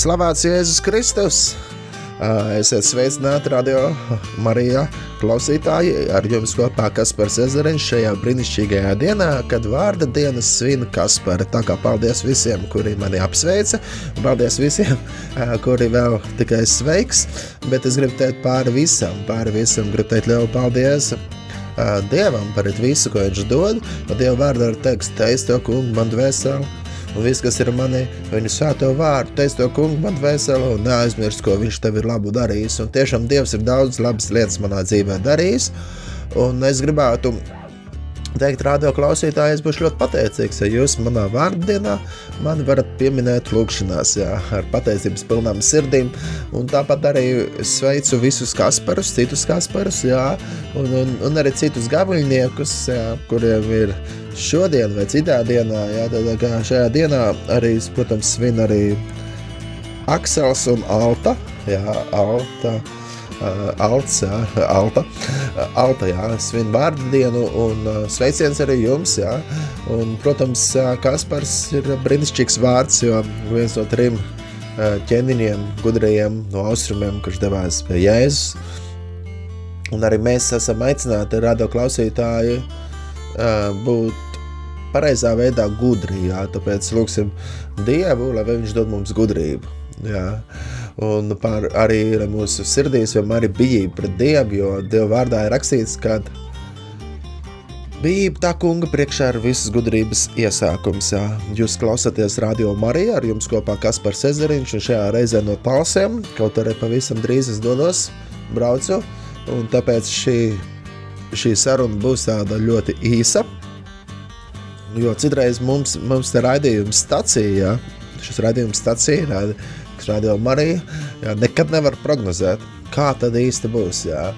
Slavēts Jēzus Kristus! Esiet sveicināti radio Marijā klausītāji ar jums kopā Kaspars Ezeriņš šajā brīnišķīgajā dienā, kad vārda dienas svin Kaspara. Tā kā paldies visiem, kuri mani apsveica, paldies visiem, kuri vēl tikai sveiks, bet es gribu teikt pāri visam, pāri visam gribu teikt lielu paldies Dievam par visu, ko viņš dod, un Dieva vārdā ir teksts, teiks tev kungu man dvēseli, un viss, kas ir manī, viņa svēto vārdu, teic to kungu man veselu un neaizmirst, ko viņš tev ir labu darījis. Un tiešām Dievs ir daudz labas lietas manā dzīvē darījis, un es gribētu teikt, radio klausītāji, es būšu ļoti pateicīgs, ja jūs manā vārdienā mani varat pieminēt lūkšanās, jā, ar pateicības pilnām sirdīm, un tāpat arī sveicu visus Kasparus, citus Kasparus, jā, un, un, un arī citus gaviļniekus, jā, kuriem ir šodien vai citā dienā, jā, tad kā šajā dienā arī, protams, svin arī Aksels un Alta, jā, Alta, Alts, jā, Alta, uh, Alta, jā, svin vārdu dienu un uh, sveiciens arī jums, jā, un, protams, Kaspars ir brīnišķīgs vārds, jo viens no trim ķēniņiem, gudrajiem no austrumiem, kurš devās pie Jēzus, un arī mēs esam aicināti radio klausītāji būt pareizā veidā gudri, jā, tāpēc lūksim Dievu, lai viņš dod mums gudrību, jā, un par arī, mūsu sirdīs vienmēr ir bijība pret Dievu, jo Dieva vārdā ir rakstīts, ka Bijība tā kunga priekšā ir visas gudrības iesākums. Jā. Jūs klausāties Radio Marija, ar jums kopā Kaspars Ezeriņš, un šajā reizē no Palsiem, kaut arī pavisam drīz es dodos, braucu, un tāpēc šī, šī saruna būs tāda ļoti īsa, jo citreiz mums, mums te raidījums stacija, jā, šis raidījums stacija, kas radio Marija, jā, nekad nevar prognozēt, kā tad īsti būs, jā.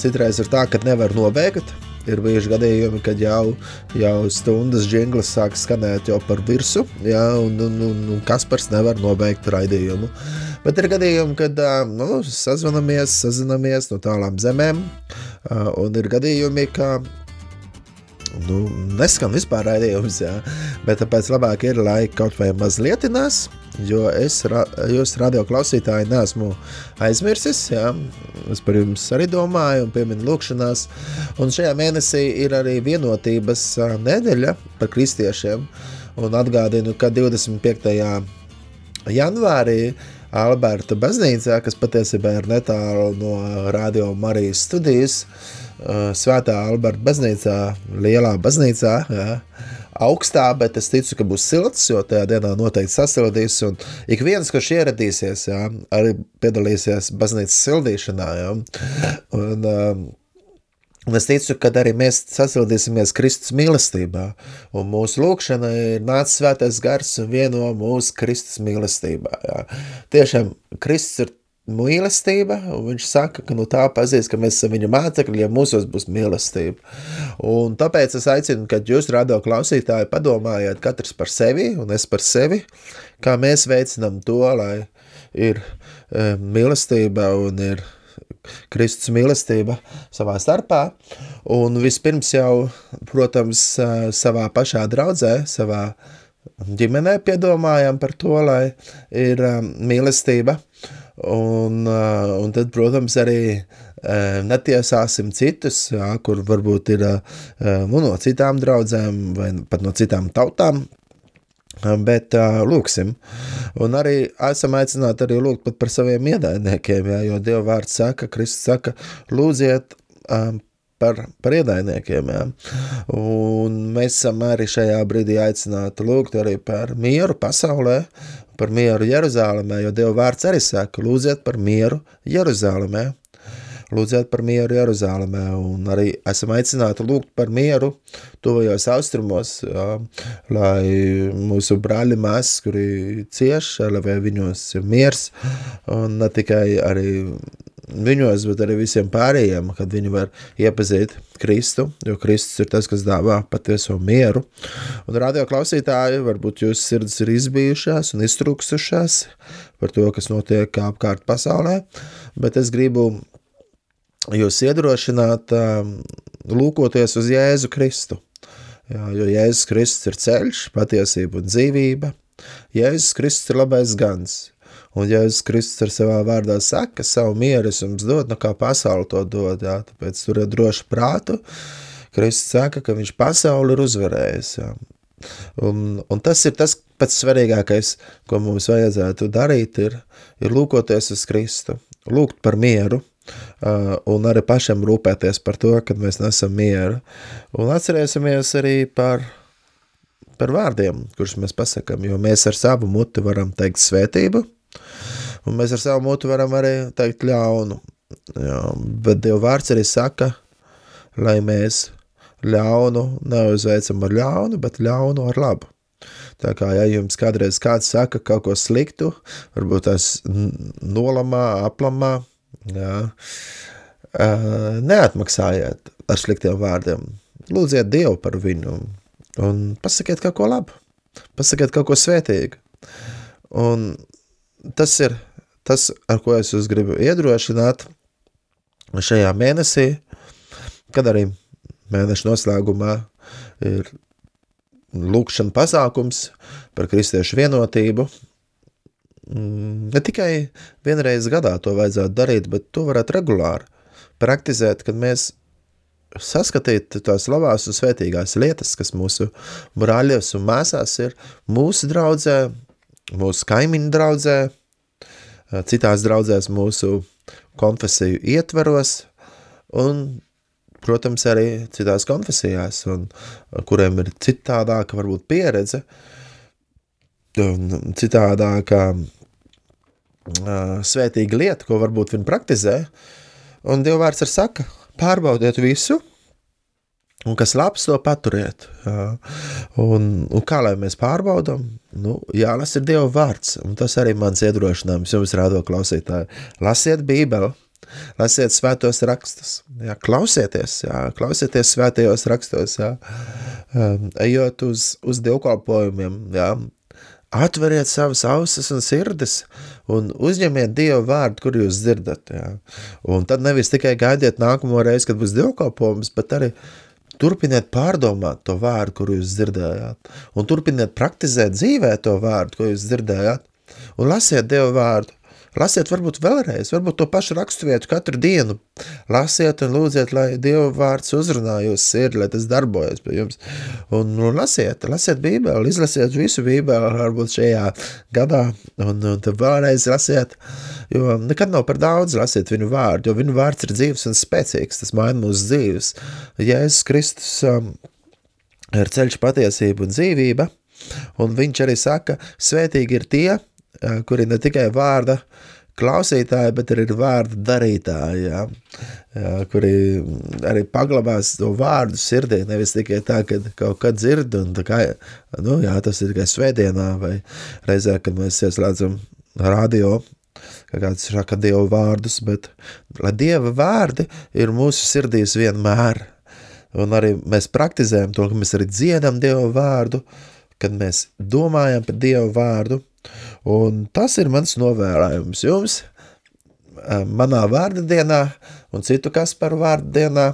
Citreiz ir tā, ka nevar nobeigt, ir bijuši gadījumi, kad jau, jau stundas jingls sāk skanēt jau par virsu, jā, un, un, un, un Kaspars nevar nobeigt raidījumu. Bet ir gadījumi, kad nu, sazvanamies, sazinamies no tālām zemēm, un ir gadījumi, ka nu, neskan vispār raidījums, jā, bet tāpēc labāk ir, lai kaut vai mazliet nes, jo es, jūs radio klausītāji neesmu aizmirsis, jā, es par jums arī domāju un pieminu lūkšanās, un šajā mēnesī ir arī vienotības nedēļa par kristiešiem, un atgādinu, ka 25. janvārī Alberta baznīcā, kas patiesībā ir netālu no Radio Marijas studijas, Svētā Alberta baznīcā, lielā baznīcā, jā, augstā, bet es ticu, ka būs silts, jo tajā dienā noteikti sasildīs, un ik viens, kurš ieradīsies, jā, arī piedalīsies baznīcas sildīšanā, jā, un, um, Un es ticu, ka arī mēs sasildīsimies Kristus mīlestībā, un mūsu lūkšana ir nācis svētais gars un vieno mūsu Kristus mīlestībā. Jā. Tiešām Kristus ir mīlestība, un viņš saka, ka nu, tā pazīst, ka mēs esam viņa mācekļi, ja mūsos būs mīlestība. Un tāpēc es aicinu, kad jūs radio klausītāji padomājiet katrs par sevi un es par sevi, kā mēs veicinām to, lai ir e, mīlestība un ir Kristus mīlestība savā starpā, un vispirms jau, protams, savā pašā draudzē, savā ģimenē piedomājam par to, lai ir mīlestība, Un, uh, un tad, protams, arī uh, netiesāsim citus, jā, kur varbūt ir uh, nu, no citām draudzēm vai pat no citām tautām, bet uh, lūksim. Un arī esam aicināti arī lūgt par saviem iedainiekiem, jā, jo Dieva vārds saka, Kristus saka, lūdziet um, par, par iedainiekiem. Jā. Un mēs esam arī šajā brīdī aicināti lūgt arī par mieru pasaulē, par mieru Jeruzālēmē, jo Dieva vārds arī saka, lūdziet par mieru Jeruzālēmē. Lūdziet par mieru Jeruzālēmē, un arī esam aicināti lūgt par mieru tuvajos austrumos, jā, lai mūsu brāļi mēs, kuri cieš, lai viņos ir miers, un ne tikai arī viņos, bet arī visiem pārējiem, kad viņi var iepazīt Kristu, jo Kristus ir tas, kas dāvā patieso mieru. Un radio klausītāji, varbūt jūsu sirds ir izbijušās un iztrūksušās par to, kas notiek apkārt pasaulē, bet es gribu jūs iedrošināt um, lūkoties uz Jēzu Kristu. Jā, jo Jēzus Kristus ir ceļš, patiesība un dzīvība. Jēzus Kristus ir labais gans, Un Jēzus Kristus ar savā vārdā saka, savu mieru es jums dod, no kā pasauli to dod, jā, tāpēc turiet droši prātu. Kristus saka, ka viņš pasauli ir uzvarējis, jā. Un, un tas ir tas pats svarīgākais, ko mums vajadzētu darīt, ir, ir lūkoties uz Kristu, lūgt par mieru, Uh, un arī pašam rūpēties par to, kad mēs nesam mieru. Un atcerēsimies arī par, par vārdiem, kurus mēs pasakam, jo mēs ar savu muti varam teikt svētību, un mēs ar savu muti varam arī teikt ļaunu. Jā, bet Dieva vārds arī saka, lai mēs ļaunu neuzveicam ar ļaunu, bet ļaunu ar labu. Tā kā, ja jums kādreiz kāds saka kaut ko sliktu, varbūt tas nolamā, aplamā, jā, neatmaksājiet ar sliktiem vārdiem. Lūdziet Dievu par viņu un pasakiet kaut ko labu, pasakiet kaut ko svētīgu. Un tas ir tas, ar ko es jūs gribu iedrošināt šajā mēnesī, kad arī mēneša noslēgumā ir lūkšana pasākums par kristiešu vienotību. Mm, ne tikai vienreiz gadā to vajadzētu darīt, bet to varētu regulāri praktizēt, kad mēs saskatīt tās labās un svētīgās lietas, kas mūsu brāļos un mēsās ir mūsu draudzē, mūsu kaimiņu draudzē, citās draudzēs mūsu konfesiju ietveros un protams, arī citās konfesijās, un kuriem ir citādāka varbūt pieredze, un citādāka svētīga lieta, ko varbūt viņi praktizē, un Dieva vārds ar saka, pārbaudiet visu, un kas labs, to paturiet. Un, un kā lai mēs pārbaudām? Nu, jālas ir Dieva vārds, un tas arī mans iedrošinājums jums rādo klausītāji. Lasiet bībeli, lasiet svētos rakstus, jā, klausieties, jā, klausieties svētajos rakstos, jā, um, ejot uz, uz dievkalpojumiem, jā, atveriet savas ausis un sirdis un uzņemiet Dievu vārdu, kur jūs dzirdat, jā. Un tad nevis tikai gaidiet nākamo reizi, kad būs dievkalpojums, bet arī turpiniet pārdomāt to vārdu, kur jūs dzirdējāt, un turpiniet praktizēt dzīvē to vārdu, ko jūs dzirdējāt, un lasiet Dievu vārdu, Lasiet, varbūt vēlreiz, varbūt to pašu raksturvietu katru dienu. Lasiet un lūdziet, lai Dieva vārds uzrunā jūs sirdi, lai tas darbojas pie jums. Un, un lasiet, lasiet bībeli, izlasiet visu bībeli, varbūt šajā gadā, un, un tad vēlreiz lasiet, jo nekad nav par daudz lasiet viņu vārdu, jo viņu vārds ir dzīves un spēcīgs, tas maina mūsu dzīves. Jēzus Kristus um, ir ceļš patiesība un dzīvība, un viņš arī saka, svētīgi ir tie, kuri ne tikai vārda klausītāji, bet arī ir vārdu darītāji, jā, jā, kuri arī paglabās to vārdu sirdī, nevis tikai tā, ka kaut kad dzird, un tā kā, nu jā, tas ir tikai svētdienā, vai reizē, kad mēs ieslēdzam radio, kā kāds saka Dievu vārdus, bet lai Dieva vārdi ir mūsu sirdīs vienmēr, un arī mēs praktizējam to, ka mēs arī dziedam Dievu vārdu, kad mēs domājam par Dievu vārdu, Un tas ir mans novēlējums jums eh, manā vārda dienā un citu Kasparu vārda dienā,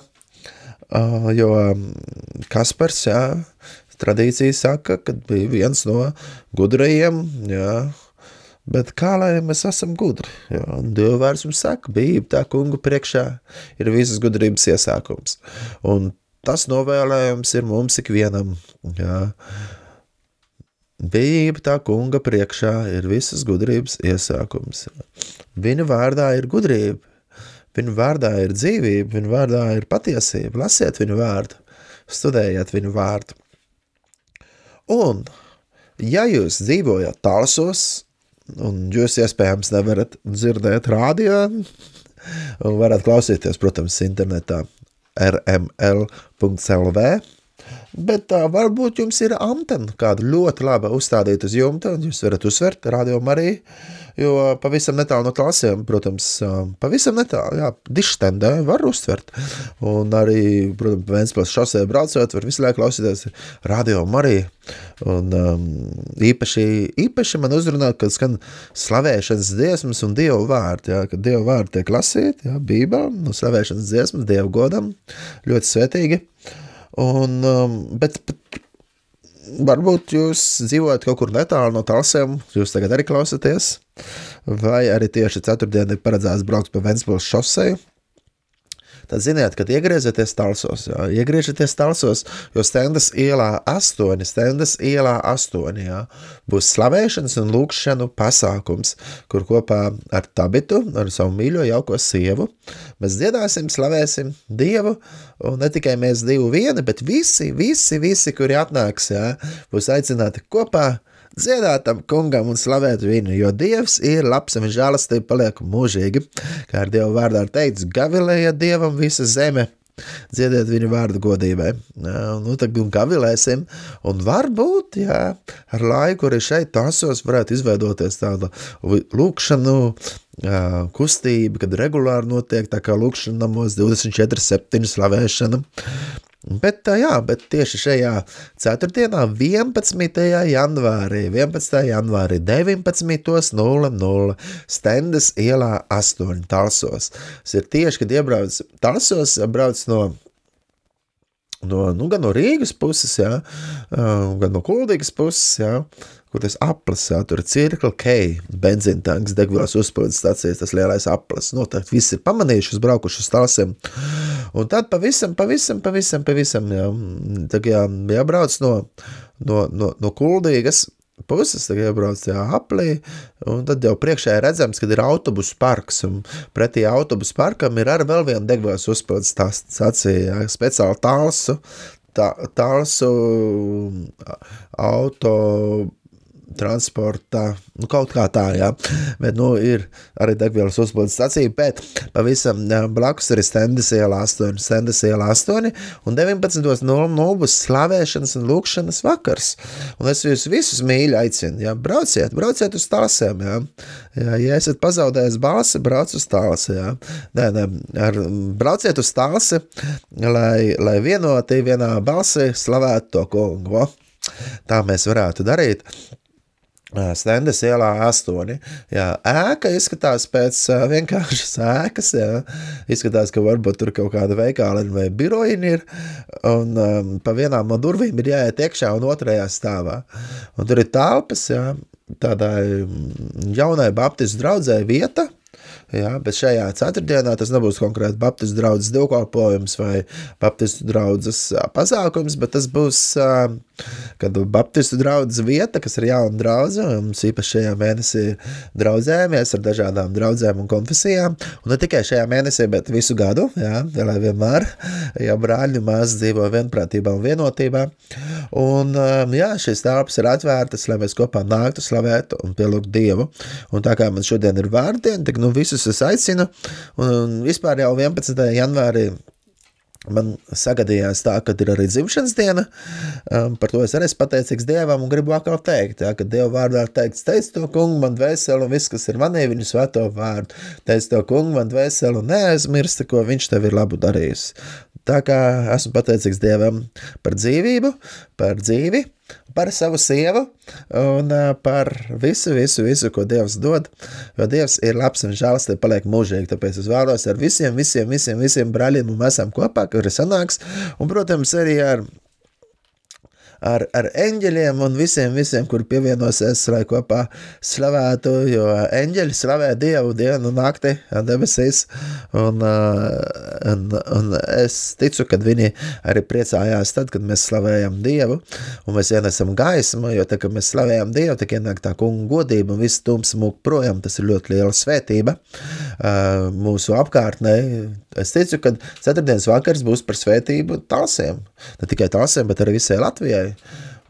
eh, jo mm, Kaspars, jā, tradīcija saka, ka bija viens no gudrajiem, jā, Bet kā lai mēs esam gudri? Jo, Dieva vārds mums saka, bija tā kungu priekšā ir visas gudrības iesākums. Un tas novēlējums ir mums ikvienam. Jā. Bijība tā kunga priekšā ir visas gudrības iesākums. Viņa vārdā ir gudrība, viņa vārdā ir dzīvība, viņa vārdā ir patiesība. Lasiet viņu vārdu, studējiet viņu vārdu. Un, ja jūs dzīvojat tālsos, un jūs iespējams nevarat dzirdēt rādio, un varat klausīties, protams, internetā rml.lv, Bet uh, varbūt jums ir antena kāda ļoti laba uzstādīta uz jumta, un jūs varat uzsvert radio arī, jo pavisam netālu no klasēm, protams, uh, pavisam netālu, jā, dištendē var uzsvert. Un arī, protams, Ventspils šosē braucot, var visu laiku klausīties radio arī. Un um, īpaši, īpaši man uzrunā, kad skan slavēšanas dziesmas un Dievu vārdi, jā, kad Dievu vārdi tiek lasīti, jā, Bībā, un slavēšanas dziesmas Dievu godam, ļoti svetīgi. Un, um, bet, bet varbūt jūs dzīvojat kaut kur netālu no talsiem, jūs tagad arī klausāties, vai arī tieši ceturtdienā ir paredzēts braukt pa Ventspils šoseju, tad ziniet, kad iegriezieties talsos, jā, iegriežieties talsos, jo stendas ielā astoņi, stendas ielā astoņi, jā, būs slavēšanas un lūkšanu pasākums, kur kopā ar tabitu, ar savu mīļo jauko sievu, mēs dziedāsim, slavēsim Dievu, un ne tikai mēs divi vieni, bet visi, visi, visi, kuri atnāks, jā, būs aicināti kopā dziedātam kungam un slavēt viņu, jo Dievs ir labs un žēlastība paliek mūžīgi. Kā ar Dievu vārdā ir teikts, gavilēja Dievam visa zeme. Dziediet viņu vārdu godībai. Nu, tad gavilēsim. Un varbūt, jā, ar laiku arī šeit tasos varētu izveidoties tāda lūkšanu jā, kustība, kad regulāri notiek tā kā lūkšana namos 24-7 slavēšana. Bet, jā, bet tieši šajā ceturtdienā, 11. janvārī, 11. janvārī 19.00 Stendas ielā 8 Talsos. Tas ir tieši, kad iebrauc Talsos, brauc no no, nu, gan no Rīgas puses, jā, gan no Kuldīgas puses, jā, kur tas aplis, jā, tur ir Circle K, benzīntanks, degvielas uzpildes stācijas, tas lielais aplis. Noteikti visi ir pamanījuši, uzbraukuši uz talsiem. Un tad pavisam, pavisam, pavisam, pavisam, jā, tā kā jābrauc no, no, no, no Kuldīgas, puses, tad iebrauc tajā aplī, un tad jau priekšā ir redzams, ka ir autobusu parks, un pretī autobusu parkam ir arī vēl viena degvielas uzpildes stācija, speciāli tālsu, tā, tālsu auto transporta, nu, kaut kā tā, jā. Bet, nu, ir arī degvielas uzpildes stacija, bet pavisam blakus ir Stendes iela 8, Stendes iela 8, un 19.00 būs slavēšanas un lūkšanas vakars. Un es jūs visus mīļi aicinu, jā, brauciet, brauciet uz tālsiem, jā. jā. Ja esat pazaudējis balsi, brauc uz tālsi, jā. Nē, nē, ar, brauciet uz tālsi, lai, lai vienoti vienā balsi slavētu to kungu. Tā mēs varētu darīt. Stendes ielā astoņi. Jā, ēka izskatās pēc vienkāršas ēkas. Jā. Izskatās, ka varbūt tur kaut kāda veikala vai biroja ir. Un um, pa vienām no durvīm ir jāiet iekšā un otrajā stāvā. Un tur ir telpas, jā, tādai jaunai baptistu draudzē vieta. Ja, bet šajā ceturtdienā tas nebūs konkrēti Baptistu draugs dievkalpojums vai Baptistu draugs pasākums, bet tas būs kad Baptistu draugs vieta, kas ir jauna draudze, mums īpaši šajā mēnesī draudzējamies ar dažādām draudzēm un konfesijām, un ne tikai šajā mēnesī, bet visu gadu, jā, lai vienmēr, ja brāļi maz dzīvo vienprātībā un vienotībā, un jā, šīs telpas ir atvērtas, lai mēs kopā nāktu slavēt un pielūgt Dievu, un tā kā man šodien ir vārdiena, tik nu visus es aicinu, un vispār jau 11. janvārī Man sagadījās tā, ka ir arī dzimšanas diena. Um, par to es arī esmu pateicīgs Dievam un gribu atkal teikt, ja, ka Dieva vārdā ir teikts, teic to kungu man dvēseli un viss, kas ir manī, viņu svēto vārdu. Teic to kungu man dvēseli un neaizmirsti, ko viņš tev ir labu darījis. Tā kā esmu pateicīgs Dievam par dzīvību, par dzīvi, par savu sievu un par visu, visu, visu, ko Dievs dod. Jo Dievs ir labs un žēlastība paliek mūžīgi. Tāpēc es vēlos ar visiem, visiem, visiem, visiem brāļiem un esam kopā, kuri sanāks. Un, protams, arī ar ar, ar eņģeļiem un visiem, visiem, kur pievienosies, lai kopā. Slavētu, jo eņģeļi slavē Dievu dienu un nakti debesīs, un, un, un es ticu, ka viņi arī priecājās tad, kad mēs slavējam Dievu, un mēs ienesam gaismu, jo tā, kad mēs slavējam Dievu, tad ienāk tā kunga godība, un viss tums mūk projām, tas ir ļoti liela svētība mūsu apkārtnē. Es ticu, ka ceturtdienas vakars būs par svētību talsiem, ne tikai talsiem, bet arī visai Latvijai,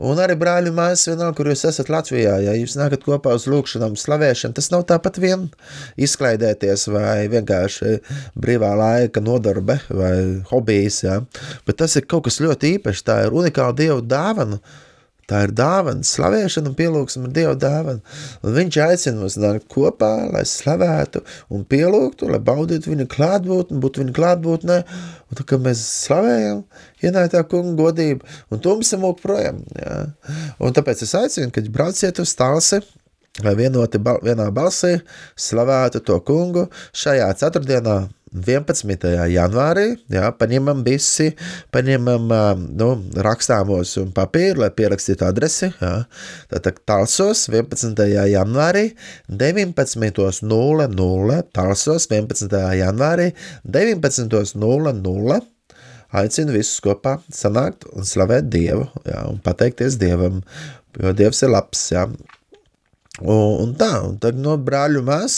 Un arī brāļi mājas, vienalga, kur jūs esat Latvijā, ja jūs nākat kopā uz lūkšanām, slavēšanu, tas nav tāpat vien izklaidēties vai vienkārši brīvā laika nodarbe vai hobijs, ja? bet tas ir kaut kas ļoti īpašs, tā ir unikāla Dievu dāvana, Tā ir dāvana, slavēšana un pielūgsme ir Dieva dāvana. Un viņš aicina mums nākt kopā, lai slavētu un pielūgtu, lai baudītu viņa klātbūtni, būtu viņa klātbūtnē. Un tad, kad mēs slavējam, ienāk tā kunga godība, un tumsa mūk projām. Jā. Un tāpēc es aicinu, kad brauciet uz talsi, lai vienoti bal vienā balsī slavētu to kungu šajā ceturtdienā 11. janvārī, jā, paņemam visi, paņemam nu, rakstāmos un papīru, lai pierakstītu adresi. Jā. Tātad Talsos 11. janvārī 19.00, Talsos 11. janvārī 19.00 aicinu visus kopā sanākt un slavēt Dievu jā, un pateikties Dievam, jo Dievs ir labs. Jā. Un, tā, un tad no brāļu mēs,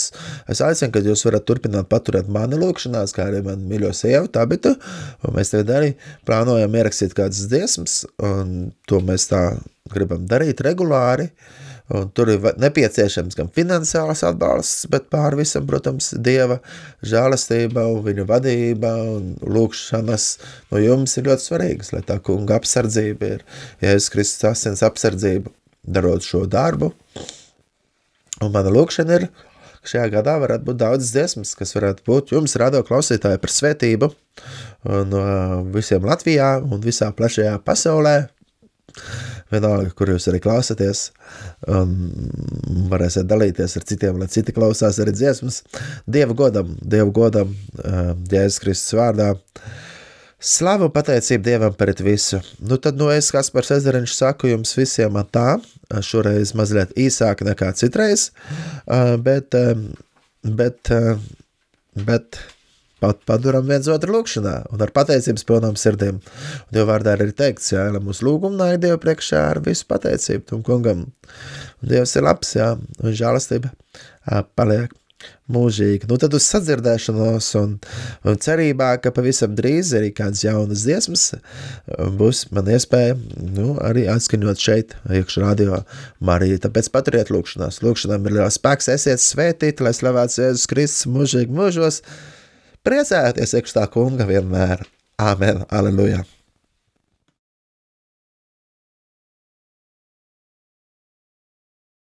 es aicinu, ka jūs varat turpināt paturēt mani lūkšanās, kā arī man mīļo sievu, Tabitu, mēs tagad arī plānojam ierakstīt kādas dziesmas, un to mēs tā gribam darīt regulāri, un tur ir nepieciešams gan finansiāls atbalsts, bet pār visam, protams, Dieva žālastība un viņa vadība un lūkšanas no jums ir ļoti svarīgas, lai tā kunga apsardzība ir, Jēzus Kristus asins apsardzība, darot šo darbu, Un mana lūkšana ir, ka šajā gadā varētu būt daudzas dziesmas, kas varētu būt jums radio klausītāji par svētību no visiem Latvijā un visā plašajā pasaulē. Vienalga, kur jūs arī klausāties, un varēsiet dalīties ar citiem, lai citi klausās arī dziesmas. Dieva godam, Dieva godam, Jēzus Kristus vārdā. Slavu pateicību Dievam par visu. Nu tad, nu es, Kaspars Ezeriņš, saku jums visiem tā, šoreiz mazliet īsāk nekā citreiz, bet, bet, bet pat paduram viens otru lūkšanā un ar pateicības pilnām sirdīm. Un jau vārdā ir teikts, jā, lai mūsu lūgumu nāk Dievu priekšā ar visu pateicību tam kungam. Un Dievs ir labs, jā, un žālastība paliek mūžīgi. Nu, tad uz sadzirdēšanos un, un cerībā, ka pavisam drīz arī kādas jaunas dziesmas būs man iespēja nu, arī atskaņot šeit, iekšā radio Marija. Tāpēc paturiet lūkšanās. Lūkšanām ir liels spēks, esiet svētīti, lai slavēts Jēzus Kristus mūžīgi mūžos. Priecājieties iekšā kunga vienmēr. Āmen, aleluja!